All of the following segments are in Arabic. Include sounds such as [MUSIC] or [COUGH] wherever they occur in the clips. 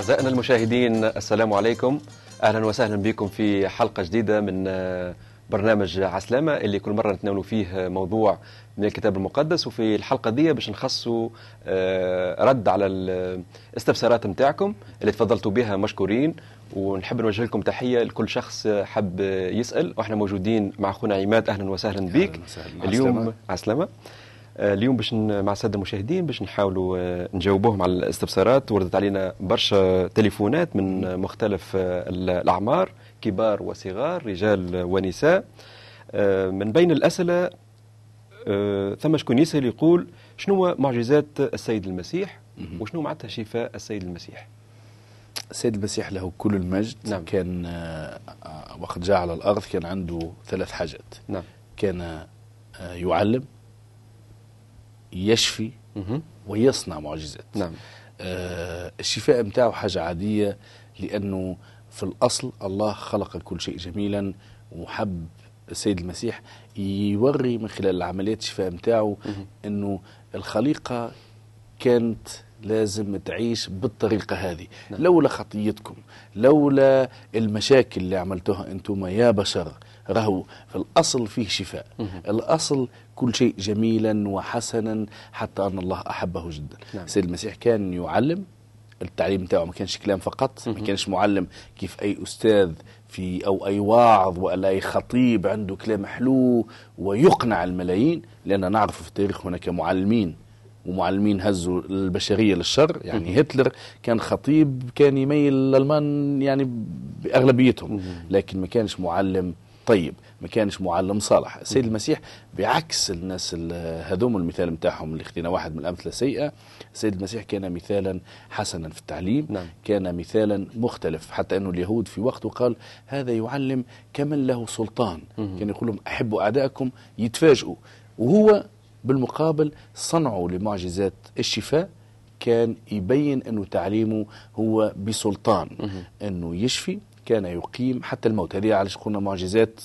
أعزائنا المشاهدين السلام عليكم. أهلا وسهلا بكم في حلقة جديدة من آه، برنامج عسلامة اللي كل مرة نتناولوا فيه موضوع من الكتاب المقدس. وفي الحلقة دي باش نخصوا آه، رد على الاستفسارات نتاعكم اللي تفضلتوا بها مشكورين. ونحب نوجه لكم تحية لكل شخص حب يسأل. وإحنا موجودين مع أخونا عماد. أهلا وسهلا بك أهلاً وسهلاً. مع اليوم. عسلامة. اليوم باش مع السادة المشاهدين باش نحاولوا آه، نجاوبوهم على الاستفسارات. وردت علينا برشا تليفونات من آه، مختلف آه، الأعمار كبار وصغار رجال ونساء. آه، من بين الأسئلة آه، ثم شكون يسأل يقول شنو معجزات السيد المسيح؟ وشنو معناتها شفاء السيد المسيح؟ السيد المسيح له كل المجد. نعم. كان آه، آه، وقت جاء على الأرض كان عنده ثلاث حاجات. نعم. كان آه، يعلم يشفي. ويصنع معجزات. نعم. آه، الشفاء متاعه حاجة عادية لأنه في الأصل الله خلق كل شيء جميلا وحب السيد المسيح يوري من خلال عمليات الشفاء متاعه أنه الخليقة كانت لازم تعيش بالطريقة هذه. نعم. لولا خطيتكم لولا المشاكل اللي عملتوها أنتم يا بشر راهو في الأصل فيه شفاء. الأصل كل شيء جميلا وحسنا حتى أن الله أحبه جدا. نعم. السيد المسيح كان يعلم التعليم بتاعه ما كانش كلام فقط ما كانش معلم كيف أي أستاذ في أو أي واعظ ولا أي خطيب عنده كلام حلو ويقنع الملايين لأن نعرف في التاريخ هناك معلمين ومعلمين هزوا البشرية للشر. يعني هتلر كان خطيب كان يميل الالمان يعني بأغلبيتهم. لكن ما كانش معلم طيب ما كانش معلم صالح. السيد المسيح بعكس الناس ال- هذوم المثال نتاعهم اللي خدينا واحد من الأمثلة السيئه السيد المسيح كان مثالا حسنا في التعليم نعم. كان مثالا مختلف. حتى أنه اليهود في وقته قال هذا يعلم كمن له سلطان. كان يقول لهم أحبوا اعدائكم يتفاجئوا. وهو بالمقابل صنعه لمعجزات الشفاء كان يبين أنه تعليمه هو بسلطان أنه يشفي كان يقيم حتى الموت. هذه علاش قلنا معجزات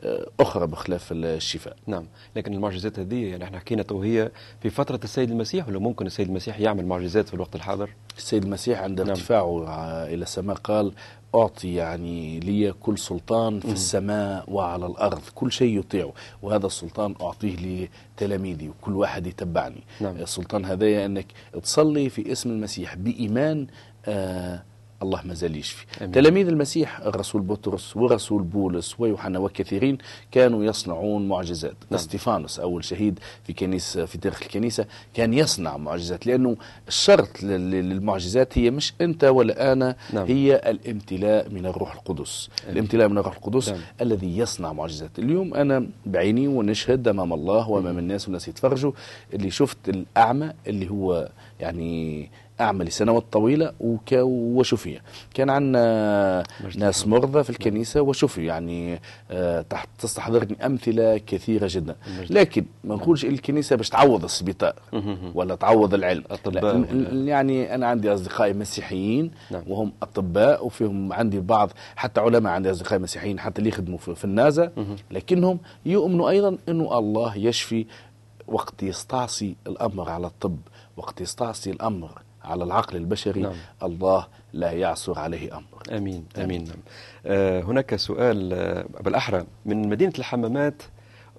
آه، أخرى بخلاف الشفاء. نعم. لكن المعجزات هذه يعني إحنا حكينا تو هي في فترة السيد المسيح ولا ممكن السيد المسيح يعمل معجزات في الوقت الحاضر؟ السيد المسيح عند نعم. ارتفاعه إلى السماء قال أعطي يعني لي كل سلطان في السماء وعلى الأرض كل شيء يطيعه وهذا السلطان أعطيه لتلاميذي وكل واحد يتبعني. نعم. السلطان هذايا إنك تصلي في اسم المسيح بإيمان آه الله ما زال يشفي أمين. تلاميذ المسيح الرسول بطرس ورسول بولس ويوحنا وكثيرين كانوا يصنعون معجزات نعم. إستيفانوس أول شهيد في كنيسه في تاريخ الكنيسة كان يصنع معجزات لأنه الشرط لل- للمعجزات هي مش أنت ولا أنا نعم. هي الامتلاء من الروح القدس أمين. الامتلاء من الروح القدس نعم. الذي يصنع معجزات اليوم أنا بعيني ونشهد أمام الله وأمام الناس والناس يتفرجوا اللي شفت الأعمى اللي هو يعني اعمى لسنوات طويله وك وشفي كان عندنا ناس مرضى في الكنيسة وشفي يعني آه، تحت تستحضرني أمثلة كثيرة جدا. لكن ما نقولش الكنيسة باش تعوض السبيطار. ولا تعوض العلم. أطباء يعني أنا عندي اصدقائي مسيحيين نعم. وهم أطباء وفيهم عندي بعض حتى علماء عندي اصدقائي مسيحيين حتى اللي يخدموا في, النازا. لكنهم يؤمنوا أيضا إنه الله يشفي وقت يستعصي الأمر على الطب وقت يستعصي الأمر على العقل البشري نعم. الله لا يعثر عليه أمر آمين آمين نعم. آه هناك سؤال آه بالأحرى من مدينة الحمامات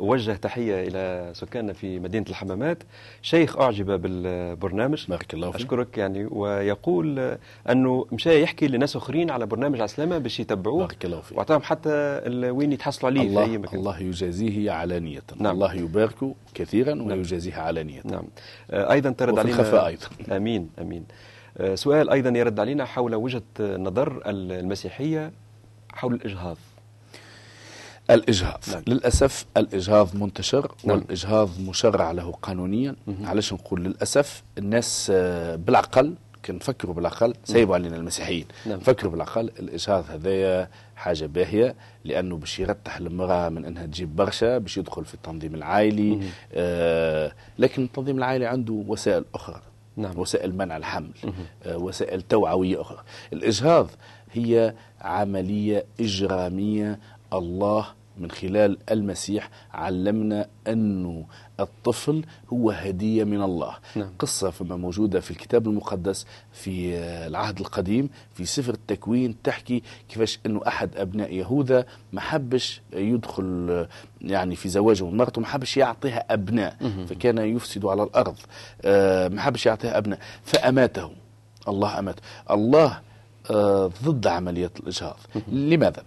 وجه تحية إلى سكاننا في مدينة الحمامات. شيخ أعجب بالبرنامج. بارك الله فيك. أشكرك يعني. ويقول أنه مشى يحكي لناس آخرين على برنامج عسلامة باش يتبعوه. بارك الله فيك. وأعطاهم حتى وين يتحصلوا عليه في الله أي مكان. الله يجازيه علانية. نعم. الله يباركه كثيرا ويجازيه علانية. نعم. آه، أيضا ترد علينا الخفاء أيضا. [LAUGHS] آمين آمين. آه، سؤال أيضا يرد علينا حول وجهة نظر المسيحية حول الإجهاض. الإجهاض. نعم. للأسف الإجهاض منتشر نعم. والإجهاض مشرع له قانونيا. علاش نقول للأسف الناس آه، بالعقل كان نفكروا بالعقل سيبوا علينا المسيحيين. نعم. فكروا بالعقل الإجهاض هذايا حاجة باهية لأنه باش يرتح المرأة من أنها تجيب برشا باش يدخل في التنظيم العائلي آه لكن التنظيم العائلي عنده وسائل أخرى. نعم. وسائل منع الحمل. آه وسائل توعوية أخرى. الإجهاض هي عملية إجرامية الله من خلال المسيح علمنا أنه الطفل هو هدية من الله. نعم. قصة فما موجودة في الكتاب المقدس في العهد القديم في سفر التكوين تحكي كيفاش أنه أحد أبناء يهوذا ما حبش يدخل يعني في زواجه. من مرته ما حبش يعطيها أبناء فكان يفسد على الأرض. آه، ما حبش يعطيها أبناء. فأماته. الله أماته. الله آه، ضد عملية الإجهاض. لماذا؟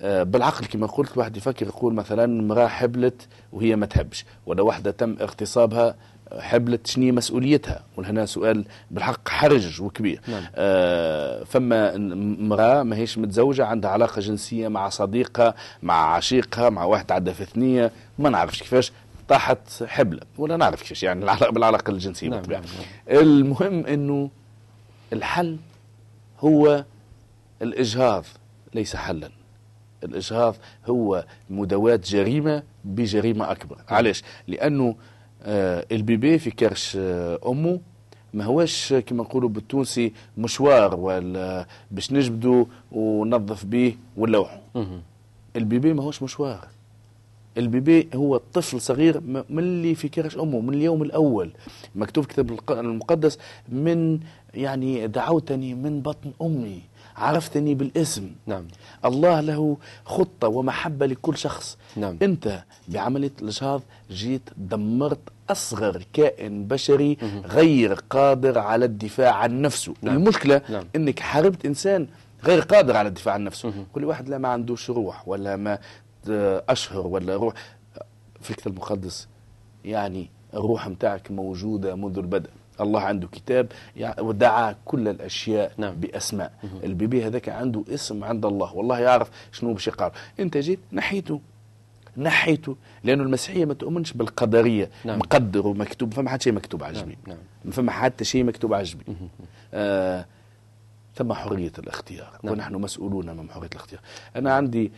آه، بالعقل كما قلت واحد يفكر يقول مثلا امرأة حبلت وهي ما تحبش ولا واحدة تم اغتصابها آه، حبلت شنو مسؤوليتها وهنا سؤال بالحق حرج وكبير نعم. آه فما امرأة ما هيش متزوجة عندها علاقة جنسية مع صديقها مع عشيقها مع واحد عندها في ثنية ما نعرفش كيفاش طاحت حبلة ولا نعرف كيفاش يعني العلاقة بالعلاقة الجنسية نعم، بالطبيعة. نعم، المهم إنه الحل هو الإجهاض ليس حلا الإجهاض هو مداواة جريمة بجريمة أكبر. علاش؟ لأنه آه، البيبي في كرش آه، أمه ما هوش كما نقولوا بالتونسي مشوار ولا باش نجبدوا وننظف به ونلوحوا مهم. البيبي ما هوش مشوار. البيبي هو طفل صغير من اللي في كرش أمه من اليوم الأول. مكتوب كتاب المقدس من يعني دعوتني من بطن أمي. عرفتني بالاسم. نعم. الله له خطة ومحبة لكل شخص. نعم. انت بعملية الاجهاض جيت دمرت أصغر كائن بشري غير قادر على الدفاع عن نفسه. نعم. المشكلة نعم. إنك حاربت إنسان غير قادر على الدفاع عن نفسه. كل واحد لا ما عندوش روح ولا ما أشهر ولا روح. في الكتاب المقدس يعني الروح متاعك موجودة منذ البدء. الله عنده كتاب ودعا كل الأشياء نعم. بأسماء. البيبي هذاك عنده اسم عند الله. والله يعرف شنو باش يقال أنت جيت نحيته. نحيته. لأنه المسيحية ما تؤمنش بالقدرية. نعم. مقدر ومكتوب. فما حتى شيء مكتوب عجبي نعم. ما فما حتى شيء مكتوب عجبي آه ثم حرية الاختيار. نعم. ونحن مسؤولون من حرية الاختيار. أنا عندي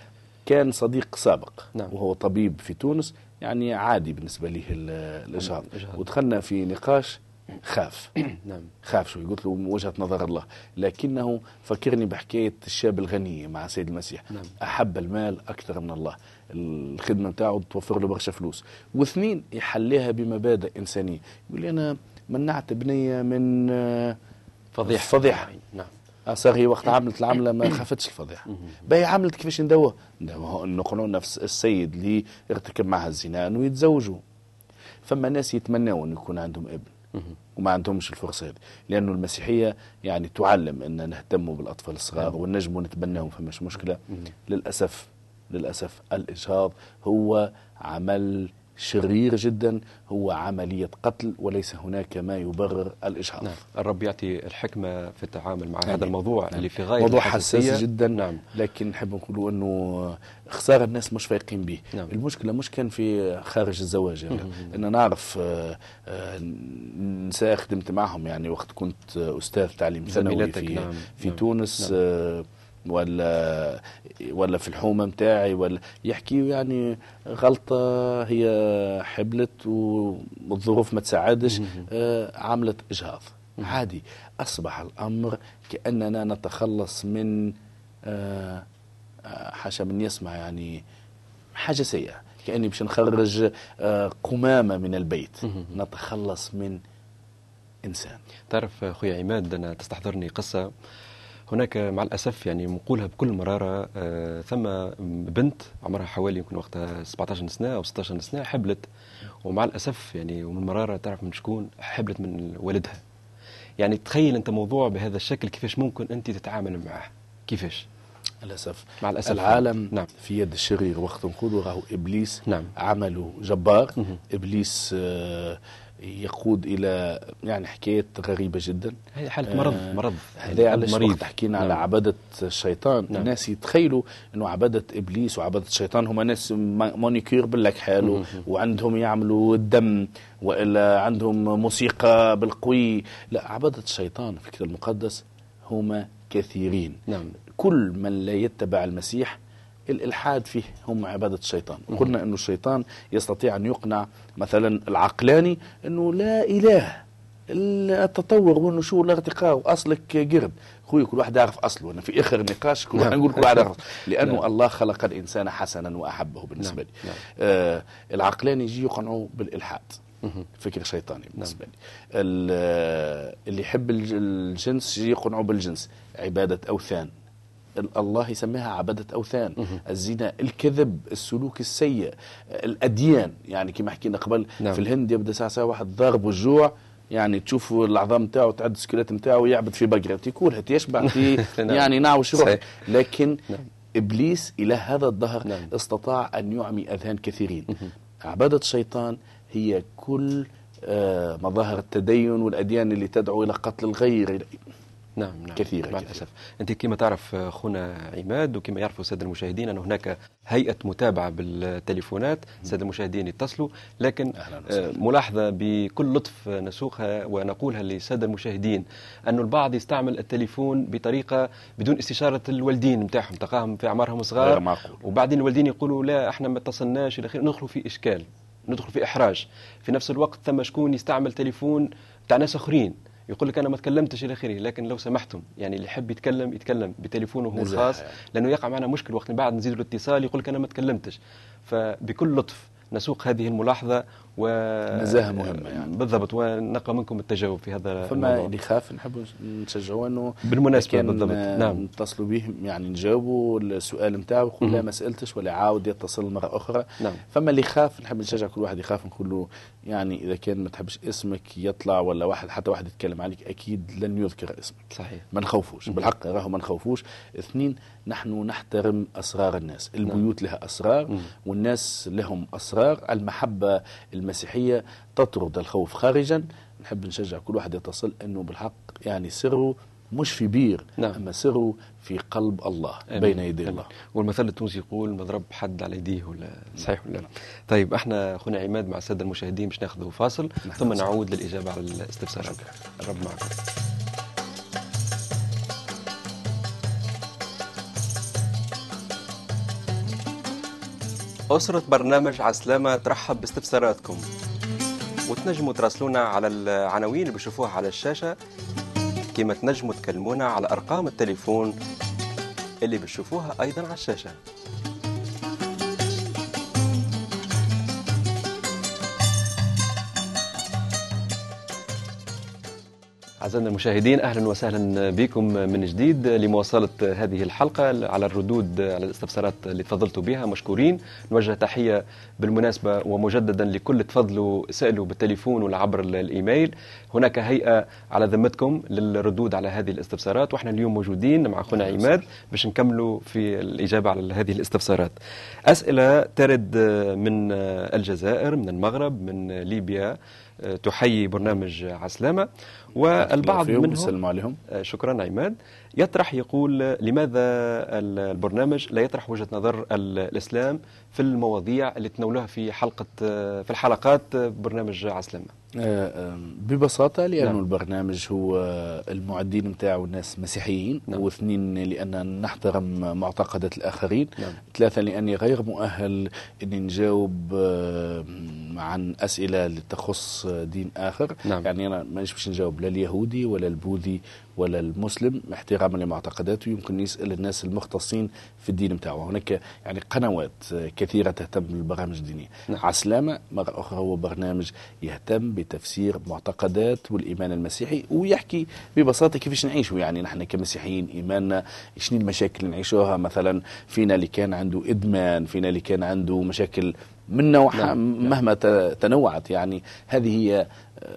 كان صديق سابق. نعم. وهو طبيب في تونس. يعني عادي بالنسبة لي ال- الاجهاض الإجهاض. ودخلنا في نقاش. خاف. [CLEARS THROAT] نعم. خاف شوي. قلت له من وجهة نظر الله. لكنه فكرني بحكاية الشاب الغني مع سيد المسيح. نعم. أحب المال أكثر من الله. الخدمة نتاعو توفر له برشا فلوس. واثنين يحليها بمبادئ إنسانية. يقول لي أنا منعت بنيه من آه، فضيحة. فضيحة. نعم. صار هي وقت عملت العملة ما خافتش الفضيحة. باهي عملت كيفاش ندوه؟ نقولوا نفس السيد اللي ارتكب معها الزنا إنه يتزوجوا. فما ناس يتمنوا إنه يكون عندهم ابن. وما عندهمش الفرصة هذه. لأنه المسيحية يعني تعلم أن نهتم بالأطفال الصغار ونجموا نتبناهم فماش مشكلة. للأسف للأسف الإجهاض هو عمل شرير جدا هو عملية قتل وليس هناك ما يبرر الاجهاض نعم الرب يعطي الحكمة في التعامل مع نعم. هذا الموضوع اللي في غاية موضوع. حساس جدا نعم لكن نحب نقولوا إنه خساره الناس مش فايقين به نعم. المشكلة مش كان في خارج الزواج يعني أنا نعرف آه، آه، نساء خدمت معهم يعني وقت كنت آه، أستاذ تعليم ثانوي في نعم. في نعم. تونس نعم. ولا ولا في الحومة متاعي ولا يحكي يعني غلطة هي حبلت والظروف ما تساعدش آه، عملت إجهاض. عادي. أصبح الأمر كأننا نتخلص من آه، آه، حاشا من يسمع يعني حاجة سيئة. كأني باش نخرج قمامة من البيت. نتخلص من إنسان. تعرف خويا عماد أنا تستحضرني قصة. هناك مع الأسف يعني نقولها بكل مرارة آه ثم بنت عمرها حوالي يمكن وقتها 17 سنة أو 16 سنة حبلت. ومع الأسف يعني ومن مرارة تعرف من شكون حبلت من والدها. يعني تخيل أنت موضوع بهذا الشكل كيفاش ممكن أنت تتعامل معه. كيفاش؟ للاسف مع الأسف. العالم نعم. في يد الشرير وقت نقولوا راهو إبليس نعم. عمله جبار. مهم. إبليس آه، يقود إلى يعني حكايات غريبة جدا. هي حالة مرض آه، مرض. هذا علاش مريض. وقت حكينا على نعم. عبادة الشيطان. نعم. الناس يتخيلوا إنه عبادة إبليس وعبادة الشيطان هما ناس ما- مونيكير بالك حاله وعندهم يعملوا الدم وإلا عندهم موسيقى بالقوي. لا عبادة الشيطان في الكتاب المقدس هما كثيرين. نعم. كل من لا يتبع المسيح الإلحاد فيه هم عبادة الشيطان. قلنا إنه الشيطان يستطيع أن يقنع مثلا العقلاني إنه لا إله التطور والنشوء والارتقاء وأصلك قرد. خوي كل واحد يعرف أصله. أنا في آخر نقاش كل واحد نقول كل واحد يعرف. [LAUGHS] لأنه نعم. الله خلق الإنسان حسنا وأحبه بالنسبة نعم. لي. نعم. آه العقلين يجي يقنعوا بالإلحاد. فكر شيطاني بالنسبة لي. ال- اللي يحب الج- الجنس يجي يقنعوا بالجنس. عبادة أوثان. الله يسميها عبدة أوثان الزنا الكذب السلوك السيء الأديان يعني كما حكينا قبل نعم. في الهند يبدأ ساعة ساعة واحد ضارب والجوع يعني تشوفوا العظام نتاعو تعد السكيلت نتاعو يعبد في بقرة تيكولها تيشبع في. يعني نعوش روح صحيح. لكن نعم. إبليس إلى هذا الدهر نعم. استطاع أن يعمي أذهان كثيرين عبادة الشيطان هي كل آه، مظاهر التدين والأديان اللي تدعو إلى قتل الغير نعم نعم كثيرة مع. الأسف. أنت كما تعرف أخونا عماد وكما يعرفوا السادة المشاهدين أن هناك هيئة متابعة بالتليفونات. الساده المشاهدين يتصلوا لكن آه،. ملاحظة بكل لطف نسوقها ونقولها للساده المشاهدين انه البعض يستعمل التليفون بطريقة بدون استشارة الوالدين نتاعهم تلقاهم في أعمارهم غير صغار. وبعدين الوالدين يقولوا لا إحنا ما اتصلناش إلى آخره. ندخلوا في إشكال ندخل في إحراج. في نفس الوقت ثم شكون يستعمل تليفون بتاع ناس آخرين. يقول لك أنا ما تكلمتش إلى آخره لكن لو سمحتم يعني اللي يحب يتكلم يتكلم بتليفونه هو الخاص يعني. لأنه يقع معنا مشكل وقت بعد نزيد الاتصال يقول لك أنا ما تكلمتش فبكل لطف نسوق هذه الملاحظة و نزاهة مهمة يعني. بالضبط ونقى منكم التجاوب في هذا فما الموضوع. اللي خاف نحب نشجعوه إنه بالمناسبة كان بالضبط، نعم. نتصلوا به يعني نجاوبوا السؤال نتاعو يقول لا ما سألتش ولا عاود يتصل مرة أخرى. نعم. فما اللي يخاف نحب نشجع كل واحد يخاف نقول له يعني إذا كان ما تحبش اسمك يطلع ولا واحد حتى واحد يتكلم عليك أكيد لن يذكر اسمك. صحيح. ما نخوفوش بالحق راهو ما نخوفوش. اثنين نحن نحترم أسرار الناس. البيوت لها أسرار والناس لهم أسرار. المحبة المسيحية تطرد الخوف خارجا نحب نشجع كل واحد يتصل إنه بالحق يعني سره مش في بير نعم. أما سره في قلب الله آمين. بين يدي آمين. الله والمثل التونسي يقول مضرب حد على يديه ولا صحيح ولا لا طيب إحنا أخونا عماد مع السادة المشاهدين باش ناخذ فاصل ثم. نعود للإجابة على الاستفسارات الرب معكم أسرة برنامج عسلامة ترحب باستفساراتكم. وتنجموا تراسلونا على العناوين اللي بتشوفوها على الشاشة كما تنجموا تكلمونا على أرقام التليفون اللي بتشوفوها أيضا على الشاشة. أعزائنا المشاهدين أهلا وسهلا بكم من جديد لمواصلة هذه الحلقة على الردود على الاستفسارات اللي تفضلتوا بها. مشكورين. نوجه تحية بالمناسبة ومجددا لكل تفضلوا سألوا بالتليفون ولا عبر الإيميل. هناك هيئة على ذمتكم للردود على هذه الاستفسارات وإحنا اليوم موجودين مع أخونا عماد باش نكملوا في الإجابة على هذه الاستفسارات. أسئلة ترد من الجزائر من المغرب من ليبيا. تحيي برنامج عسلامة والبعض منهم نسلم عليهم آه، شكرا عماد يطرح يقول لماذا ال- البرنامج لا يطرح وجهة نظر ال- الإسلام في المواضيع اللي تناولوها في حلقة في الحلقات برنامج عسلامة آه، ببساطة لأنه نعم. البرنامج هو المعدين متاعه الناس مسيحيين نعم. واثنين لأن نحترم معتقدات الآخرين نعم. ثلاثة لأني غير مؤهل أني نجاوب عن اللي تخص دين آخر. نعم. يعني أنا مانيش باش نجاوب لا اليهودي ولا البوذي ولا المسلم احتراما لمعتقداته. يمكن يسأل الناس المختصين في الدين متاعه. هناك يعني قنوات كثيرة تهتم بالبرامج الدينية. نعم. عسلامة مرة أخرى هو برنامج يهتم بتفسير معتقدات والإيمان المسيحي ويحكي ببساطة كيفاش نعيشوا. يعني نحن كمسيحيين إيماننا شنو المشاكل اللي نعيشوها؟ مثلا فينا اللي كان عنده إدمان فينا اللي كان عنده مشاكل من نوعها نعم. مهما ت- تنوعت يعني هذه هي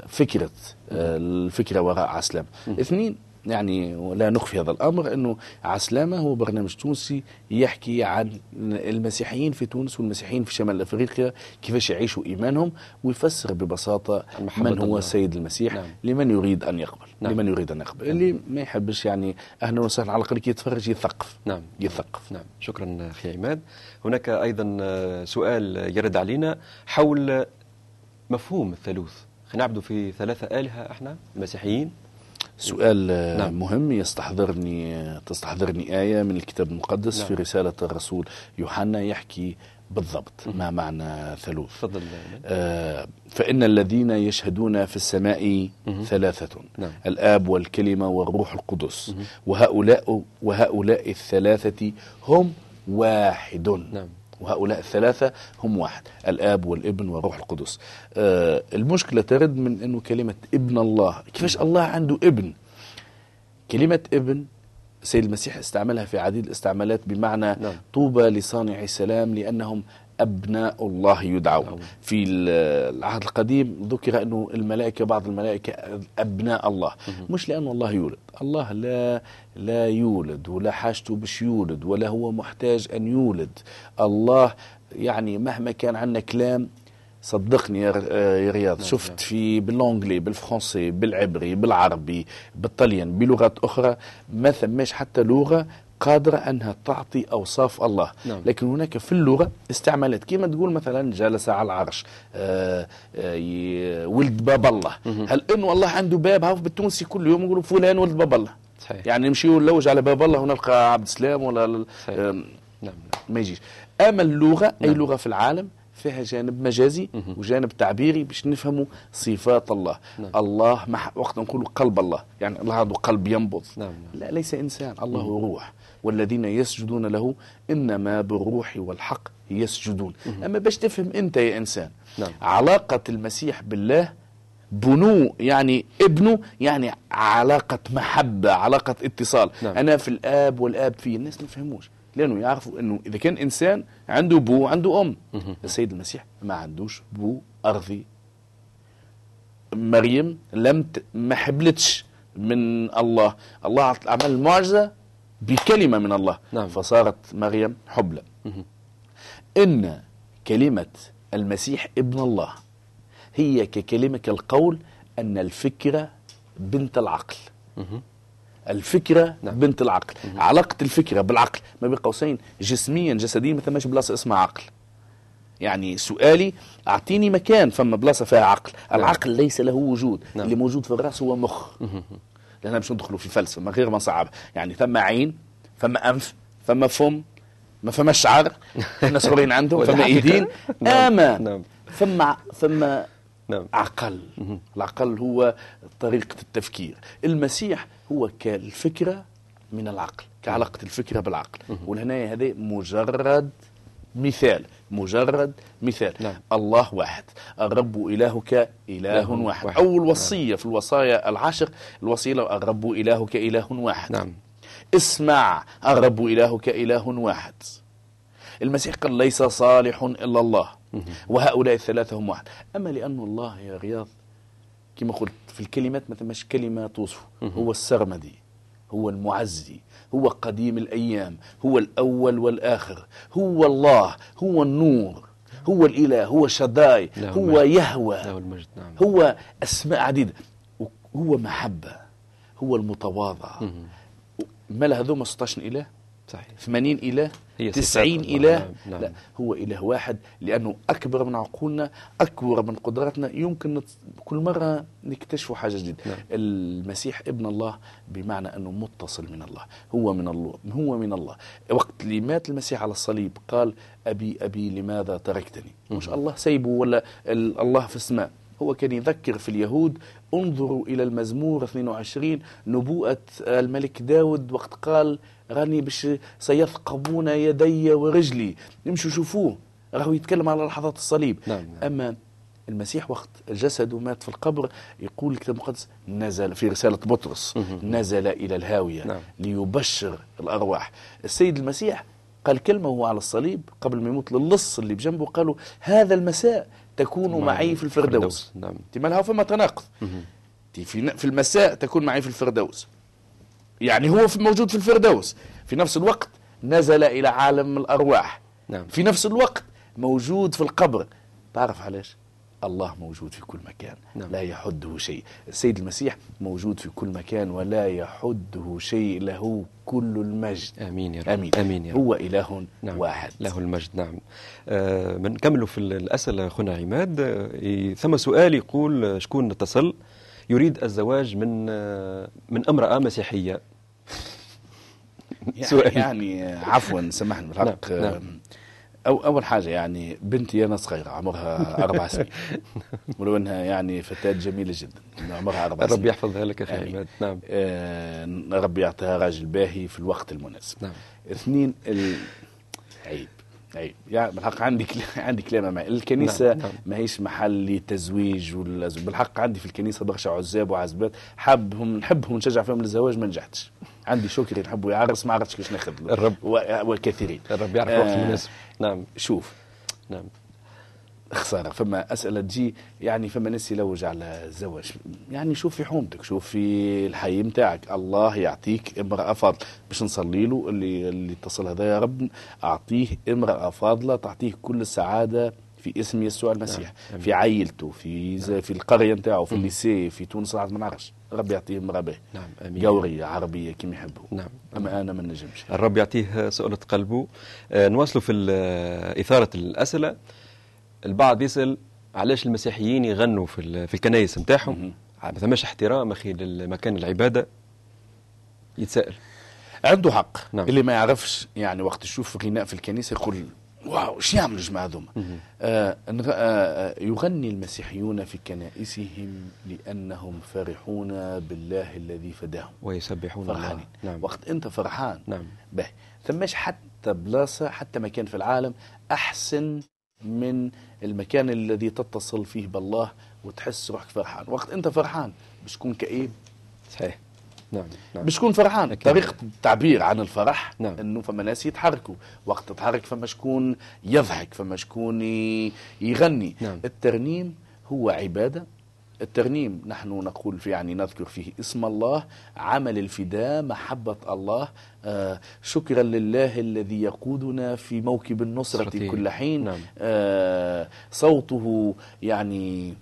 فكرة آه، الفكرة وراء عسلامة اثنين يعني ولا نخفي هذا الأمر إنه عسلامة هو برنامج تونسي يحكي عن المسيحيين في تونس والمسيحيين في شمال أفريقيا كيفاش يعيشوا إيمانهم ويفسر ببساطة من هو الله. السيد المسيح نعم. لمن يريد أن يقبل نعم. لمن يريد أن يقبل. اللي ما يحبش يعني أهلا وسهلا على الاقل كي يتفرج يثقف. نعم. يثقف. نعم. شكرا أخي عماد. هناك أيضا آه، سؤال يرد علينا حول مفهوم الثالوث. خلينا نعبدوا في ثلاثة آلهة إحنا المسيحيين سؤال آه، نعم. مهم يستحضرني تستحضرني آية من الكتاب المقدس نعم. في رسالة الرسول يوحنا يحكي بالضبط ما معنى ثلوث تفضل آه، فإن الذين يشهدون في السماء ثلاثة نعم. الآب والكلمة والروح القدس وهؤلاء وهؤلاء الثلاثة هم واحد نعم. وهؤلاء الثلاثة هم واحد الآب والابن والروح القدس. آه المشكلة ترد من أنه كلمة ابن الله. كيفاش الله عنده ابن؟ كلمة ابن سيد المسيح استعملها في عديد الاستعمالات بمعنى نعم. طوبى لصانع السلام لأنهم أبناء الله يدعون. نعم. في العهد القديم ذكر أنه الملائكة بعض الملائكة أبناء الله. مش لأن الله يولد. الله لا لا يولد ولا حاجته باش يولد ولا هو محتاج أن يولد. الله يعني مهما كان عندنا كلام صدقني يا رياض. شفت في باللونجلي بالفرنسي بالعبري بالعربي بالطليان بلغات أخرى ما ثماش حتى لغة قادرة أنها تعطي أوصاف الله. نعم. لكن هناك في اللغة استعمالات. كما تقول مثلا جلس على العرش آه آه ي- ولد باب الله. هل إنه الله عنده باب هاو بالتونسي كل يوم يقولوا فلان ولد باب الله؟ صحيح. يعني نمشيو نلوج على باب الله ونلقى عبد السلام ولا. آم، نعم ما يجيش. أما اللغة أي نعم. لغة في العالم فيها جانب مجازي وجانب تعبيري باش نفهموا صفات الله. نعم. الله مح... وقت نقول قلب الله. يعني الله عنده قلب ينبض. نعم. لا ليس إنسان الله روح. والذين يسجدون له إنما بالروح والحق يسجدون. أما باش تفهم أنت يا إنسان نعم. علاقة المسيح بالله بنو يعني ابنه يعني علاقة محبة علاقة اتصال. نعم. أنا في الآب والآب فيه الناس ما فهموش لأنه يعرفوا أنه إذا كان إنسان عنده بو عنده أم. السيد المسيح ما عندوش بو أرضي. مريم لم ت... ما حبلتش من الله. الله عمل المعجزة بكلمة من الله. نعم. فصارت مريم حبلى. إن كلمة المسيح ابن الله هي ككلمة القول أن الفكرة بنت العقل. الفكرة نعم. بنت العقل. علاقة الفكرة بالعقل. ما بين قوسين جسميا جسديا ما ثماش بلاصة اسمها عقل. يعني سؤالي أعطيني مكان فما بلاصة فيها عقل. العقل ليس له وجود. نعم. اللي موجود في الرأس هو مخ. لأننا باش ندخلوا في فلسفة من غير ما نصعب يعني ثم عين فما أنف فما فم ما فما شعر [LAUGHS] الناس صغيرين عندهم فما إيدين. اما فما نعم. عقل. العقل هو طريقة التفكير. المسيح هو كالفكرة من العقل كعلاقة الفكرة بالعقل. والهناية هذا مجرد مثال مجرد مثال. نعم. الله واحد. الرب إلهك إله واحد. واحد. أول وصية في الوصايا العشر الوصية الرب إلهك إله واحد. نعم. اسمع الرب إلهك إله واحد. المسيح قال ليس صالح إلا الله. وهؤلاء الثلاثة هم واحد. أما لأن الله يا رياض كما قلت في الكلمات ما ثماش كلمة توصفه هو السرمدي. هو المعزي هو قديم الأيام هو الأول والآخر هو الله هو النور هو الإله هو شداي هو. يهوى نعم. هو أسماء عديدة. هو محبة هو المتواضع. ما هذوما 16 إله؟ صحيح. 80 إله هي 90 صفات الله. إله نعم، نعم. لا هو إله واحد لأنه أكبر من عقولنا أكبر من قدراتنا. يمكن نت... كل مرة نكتشف حاجة جديدة. نعم. المسيح ابن الله بمعنى أنه متصل من الله. هو من الله. هو من الله. وقت اللي مات المسيح على الصليب قال أبي أبي لماذا تركتني؟ مش الله. سيبه ولا ال- الله في السماء. هو كان يذكر في اليهود انظروا إلى المزمور 22 نبوءة الملك داود. وقت قال راني باش سيثقبون يدي ورجلي. يمشوا شوفوه راهو يتكلم على لحظات الصليب. نعم، نعم. أما المسيح وقت جسده مات في القبر يقول الكتاب المقدس نزل في رسالة بطرس نزل إلى الهاوية نعم. ليبشر الأرواح. السيد المسيح قال كلمة وهو على الصليب قبل ما يموت للص اللي بجنبه قالوا هذا المساء تكون معي في الفردوس. نعم. تمالها فما تناقض. في المساء تكون معي في الفردوس. يعني هو في موجود في الفردوس. في نفس الوقت نزل إلى عالم الأرواح. نعم. في نفس الوقت موجود في القبر. تعرف علاش الله موجود في كل مكان. نعم. لا يحده شيء. السيد المسيح موجود في كل مكان ولا يحده شيء. له كل المجد. آمين يا رب. آمين. آمين يا رب. هو إله نعم. واحد. له المجد. نعم. آه بنكملوا في الأسئلة أخونا عماد. آه ثم سؤال يقول آه، شكون اتصل يريد الزواج من آه من أمرأة مسيحية. يعني, سؤال. يعني عفوا سامحني بالحق. نعم، نعم. أو أول حاجة يعني بنتي أنا صغيرة عمرها [LAUGHS] أربع سنين. ولو أنها يعني فتاة جميلة جدا عمرها أربع سنين. ربي يحفظها لك أخي آمين. عماد نعم. آه ربي يعطيها راجل باهي في الوقت المناسب. نعم. اثنين ال... عيب يعني بالحق عندي كل... [LAUGHS] عندي كلام معي الكنيسة نعم، نعم. نعم. ماهيش محل لتزويج ولا بالحق عندي في الكنيسة برشا عزاب وعزبات حابهم نحبهم ونشجع فيهم للزواج ما نجحتش عندي شكري نحبه يعرس ما عرفتش كيفاش ناخذ. الرب. و... وكثيرين الرب يعرف آه. المناسب نعم شوف نعم خسارة. فما أسئلة تجي يعني فما ناس يلوج على الزواج. يعني شوف في حومتك شوف في الحي نتاعك الله يعطيك امرأة فاضلة. باش نصلي له اللي اللي اتصل هذا يا رب أعطيه امرأة فاضلة تعطيه كل السعادة في اسم يسوع المسيح. نعم. في عائلته في ز- في القرية نتاعو في الليسي في تونس ما نعرفش. ربي يعطيه امرأة باهيه نعم أمين. قوريه عربية كما يحبوا. نعم. أما أنا ما نجمش. الرب يعطيه سؤلة قلبه. آه، نواصلوا في ال- إثارة الأسئلة. البعض يسأل علاش المسيحيين يغنوا في ال- في الكنايس نتاعهم. ما ثماش احترام أخي لمكان العبادة. يتساءل. عنده حق. نعم. اللي ما يعرفش يعني وقت يشوف غناء في الكنيسة يقول واو إيش يعملوا الجماعة هذوما؟ آه آه يغني المسيحيون في كنائسهم لأنهم فرحون بالله الذي فداهم. ويسبحون الله. فرحانين. نعم. وقت أنت فرحان. نعم. به. ثماش حتى بلاصة حتى مكان في العالم أحسن من المكان الذي تتصل فيه بالله وتحس روحك فرحان. وقت أنت فرحان باش تكون كئيب. صحيح. نعم نعم. باش تكون فرحان. أكيد. طريقة التعبير عن الفرح نعم. إنه فما ناس يتحركوا. وقت تتحرك فما شكون يضحك فما شكون يغني. نعم. الترنيم هو عبادة. الترنيم نحن نقول في يعني نذكر فيه اسم الله عمل الفداء محبة الله آه شكرا لله الذي يقودنا في موكب النصرة. كل حين نعم. آه صوته يعني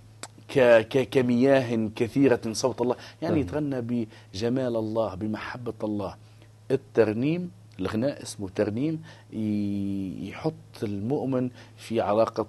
ك- ك- كمياه كثيرة صوت الله يعني نعم. يتغنى بجمال الله بمحبة الله الترنيم الغناء اسمه ترنيم يحط المؤمن في علاقة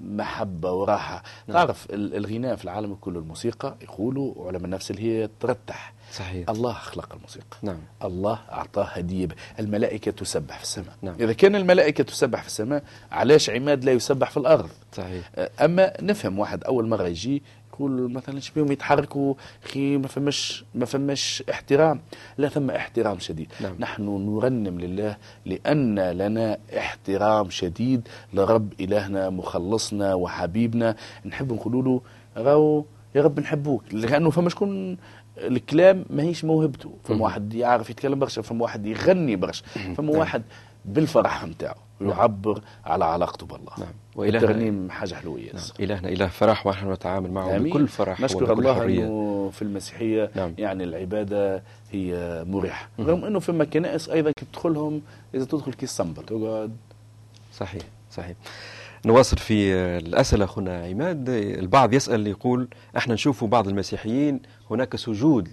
محبة وراحة. نعم. تعرف ال- الغناء في العالم كله الموسيقى يقولوا علماء النفس اللي هي ترتح. صحيح. الله خلق الموسيقى. نعم. الله أعطاه هدية. الملائكة تسبح في السماء. نعم. إذا كان الملائكة تسبح في السماء علاش عماد لا يسبح في الأرض؟ صحيح. أما نفهم واحد أول مرة يجي يقول مثلا شبيهم يتحركوا أخي ما فماش ما فماش احترام. لا ثم احترام شديد. نعم. نحن نرنم لله لأن لنا احترام شديد لرب إلهنا مخلصنا وحبيبنا. نحب نقولوا له راهو يا رب نحبوك. لأنه فما شكون الكلام ماهيش موهبته. فما. واحد يعرف يتكلم برشا فما واحد يغني برشا. فما نعم. واحد بالفرح نتاعو يعبر على علاقته بالله. نعم. وإلهنا- الترنيم حاجة حلوة نعم. إلهنا إله فرح ونحن نتعامل معه آمين. بكل فرح نشكر الله حرية. إنه في المسيحية نعم. يعني العبادة هي مريحة. مهم. رغم إنه فما كنائس أيضا كي تدخلهم إذا تدخل كي الصنبل تقعد. صحيح صحيح. نواصل في الأسئلة أخونا عماد. البعض يسأل يقول إحنا نشوف بعض المسيحيين هناك سجود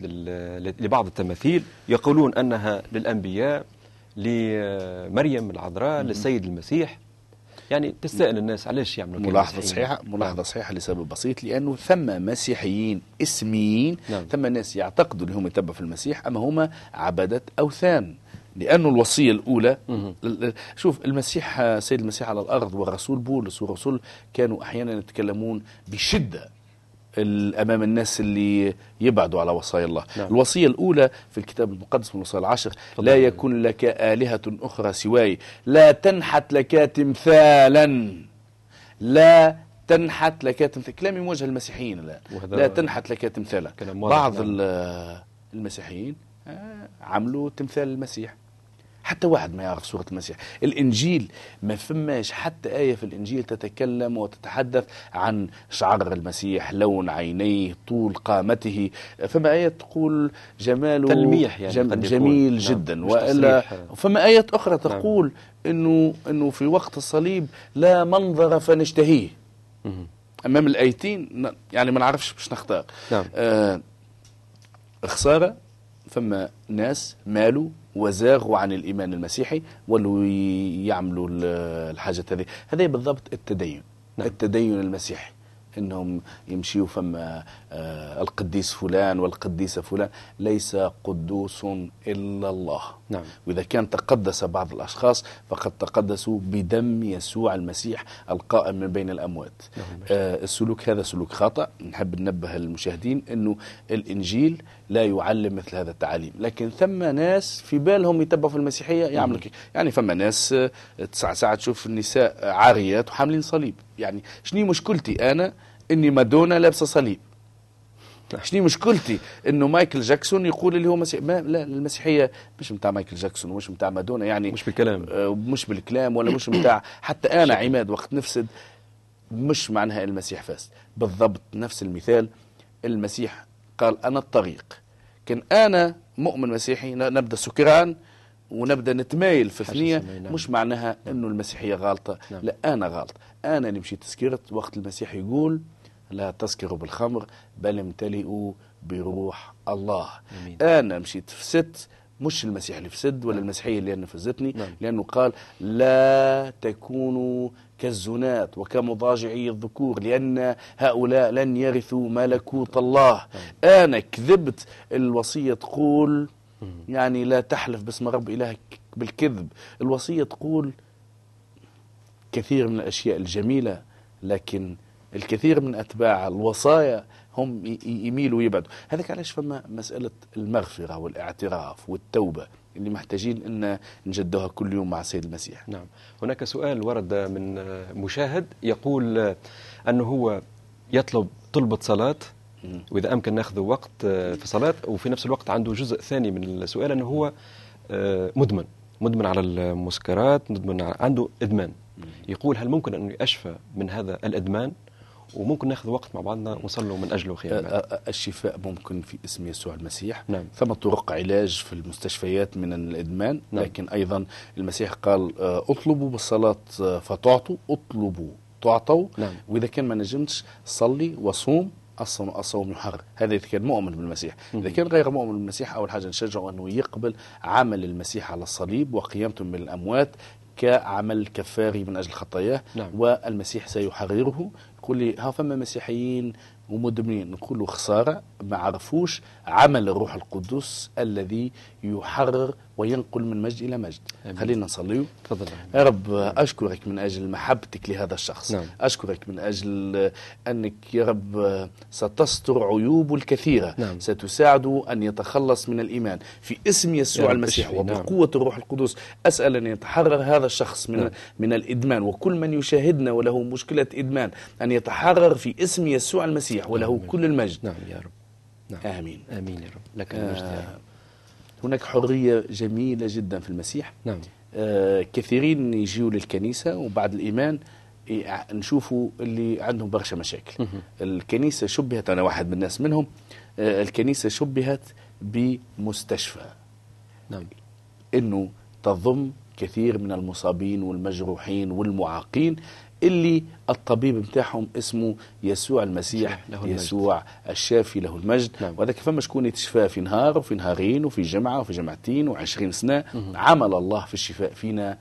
لبعض التماثيل يقولون أنها للأنبياء لمريم العذراء للسيد المسيح يعني تستأل الناس علاش يعملوا كده ملاحظة المسيحيين؟ صحيحة ملاحظة صحيحة لسبب بسيط لأنه ثم مسيحيين اسميين نعم. ثم ناس يعتقدوا انهم يتبعوا في المسيح اما هم عبدة أوثان لأنه الوصية الأولى مهم. ال- ال- شوف المسيح سيد المسيح على الأرض والرسول بولس والرسول كانوا أحيانا يتكلمون بشدة ال- أمام الناس اللي يبعدوا على وصايا الله. نعم. الوصية الأولى في الكتاب المقدس من الوصايا العشر تفضل. لا يكن لك آلهة أخرى سواي. لا تنحت لك تمثالا. لا تنحت لك تمثال كلامي موجه للمسيحيين لا. لا تنحت لك تمثالا. بعض نعم. ال- المسيحيين آه، عملوا تمثال المسيح. حتى واحد ما يعرف سورة المسيح الإنجيل ما فماش حتى آية في الإنجيل تتكلم وتتحدث عن شعر المسيح لون عينيه طول قامته فما آية تقول جماله تلميح يعني جم. جميل نعم، جدا وإلا. فما آية أخرى تقول إنه إنه في وقت الصليب لا منظر فنشتهيه مهم. أمام الآيتين ن- يعني ما نعرفش باش نختار نعم. آه خسارة فما ناس مالوا وزاغوا عن الإيمان المسيحي ولوا ي- يعملوا ال- الحاجات هذه. هذه بالضبط التدين نعم. التدين المسيحي. إنهم يمشيوا فما آه القديس فلان والقديسة فلان ليس قدوس إلا الله. نعم. وإذا كان تقدس بعض الأشخاص فقد تقدسوا بدم يسوع المسيح القائم من بين الأموات. آه السلوك هذا سلوك خطا نحب ننبه المشاهدين إنه الإنجيل لا يعلم مثل هذا التعاليم. لكن ثم ناس في بالهم يتبعوا في المسيحية يعملوا. يعني فما ناس آه، تسع ساعات تشوف النساء عاريات وحاملين صليب. يعني شنو مشكلتي أنا؟ إني مادونا لابسة صليب. شنو مشكلتي؟ إنه مايكل جاكسون يقول اللي هو مسيح ما لا المسيحية مش متاع مايكل جاكسون ومش متاع مادونا يعني مش بالكلام. آه، مش بالكلام ولا مش متاع. حتى أنا عماد وقت نفسد مش معناها المسيح فاسد بالضبط نفس المثال. المسيح قال أنا الطريق كان أنا مؤمن مسيحي ن- نبدأ سكران ونبدأ نتمايل في اسمها نعم. مش معناها إنه المسيحية غالطة نعم. لا أنا غلط أنا اللي مشيت سكرت وقت المسيح يقول لا تسكروا بالخمر بل امتلئوا بروح الله أمين. أنا مشيت فسدت مش المسيح اللي فسد ولا المسيحية اللي أنا فزتني نعم. لأنه قال لا تكونوا كالزنات وكمضاجعي الذكور لأن هؤلاء لن يرثوا ملكوت الله. أنا كذبت الوصية تقول يعني لا تحلف باسم رب إلهك بالكذب. الوصية تقول كثير من الأشياء الجميلة لكن الكثير من أتباع الوصايا هم يميلوا ويبعدوا. هذاك علاش فما مسألة المغفرة والاعتراف والتوبة اللي محتاجين أن نجدوها كل يوم مع السيد المسيح. نعم. هناك سؤال ورد من مشاهد يقول أنه هو يطلب طلبة صلاة وإذا أمكن نأخذ وقت في صلاة وفي نفس الوقت عنده جزء ثاني من السؤال أنه هو مدمن. مدمن على المسكرات مدمن على عنده إدمان. يقول هل ممكن أن يشفى من هذا الإدمان؟ وممكن ناخذ وقت مع بعضنا ونصلوا من أجله خير الشفاء ممكن في اسم يسوع المسيح. نعم. ثم طرق علاج في المستشفيات من الإدمان. نعم. لكن أيضا المسيح قال اطلبوا بالصلاة آه، فتعطوا اطلبوا تعطوا. نعم. وإذا كان ما نجمتش صلي وصوم الصوم الصوم يحرر. هذا إذا كان مؤمن بالمسيح. إذا كان غير مؤمن بالمسيح أول حاجة نشجعه أنه يقبل عمل المسيح على الصليب وقيامته من الأموات كعمل كفاري من أجل خطاياه. نعم. والمسيح سيحرره. يقول لي ها فما مسيحيين ومدمنين نقول له خسارة ما عرفوش عمل الروح القدس الذي يحرر وينقل من مجد إلى مجد آمين. خلينا نصلي تفضل يا رب أشكرك من أجل محبتك لهذا الشخص نعم. أشكرك من أجل أنك يا رب ستستر عيوبه الكثيرة نعم. ستساعده أن يتخلص من الإيمان في اسم يسوع المسيح نعم. وبقوة الروح القدس أسأل أن يتحرر هذا الشخص من نعم. من الإدمان وكل من يشاهدنا وله مشكلة إدمان أن يتحرر في اسم يسوع المسيح وله نعم. كل المجد. نعم يا رب. نعم. آمين. آمين يا رب. لك المجد يا آه، رب. هناك حرية جميلة جدا في المسيح. نعم. آه، كثيرين يجيوا للكنيسة وبعد الإيمان يع- نشوفوا اللي عندهم برشا مشاكل. مهم. الكنيسة شبهت أنا واحد من الناس منهم آه، الكنيسة شبهت بمستشفى. نعم. إنه تضم كثير من المصابين والمجروحين والمعاقين. اللي الطبيب بتاعهم اسمه يسوع المسيح له المجد. يسوع الشافي له المجد. نعم. وهذاك فما شكون يتشفى في نهار وفي نهارين وفي جمعة وفي جمعتين وعشرين سنة. عمل الله في الشفاء فينا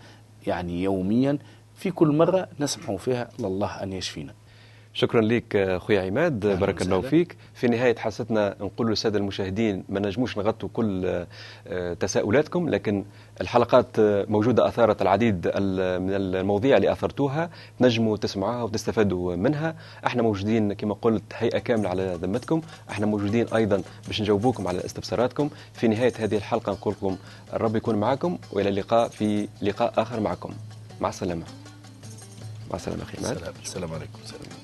يعني يوميا. في كل مرة نسمح فيها لله أن يشفينا. شكرا لك اخويا عماد. أهلاً بارك الله. فيك. في نهاية حلقتنا نقول للسادة المشاهدين ما نجموش نغطوا كل آه، تساؤلاتكم لكن الحلقات آه، موجودة اثارت العديد ال- من المواضيع اللي أثرتوها. تنجموا تسمعوها وتستفادوا منها. إحنا موجودين كما قلت هيئة كاملة على ذمتكم. إحنا موجودين أيضا باش نجاوبوكم على استفساراتكم. في نهاية هذه الحلقة نقول لكم الرب يكون معكم وإلى اللقاء في لقاء آخر معكم. مع السلامة. مع السلامة أخي عماد. السلام, عليكم. السلام.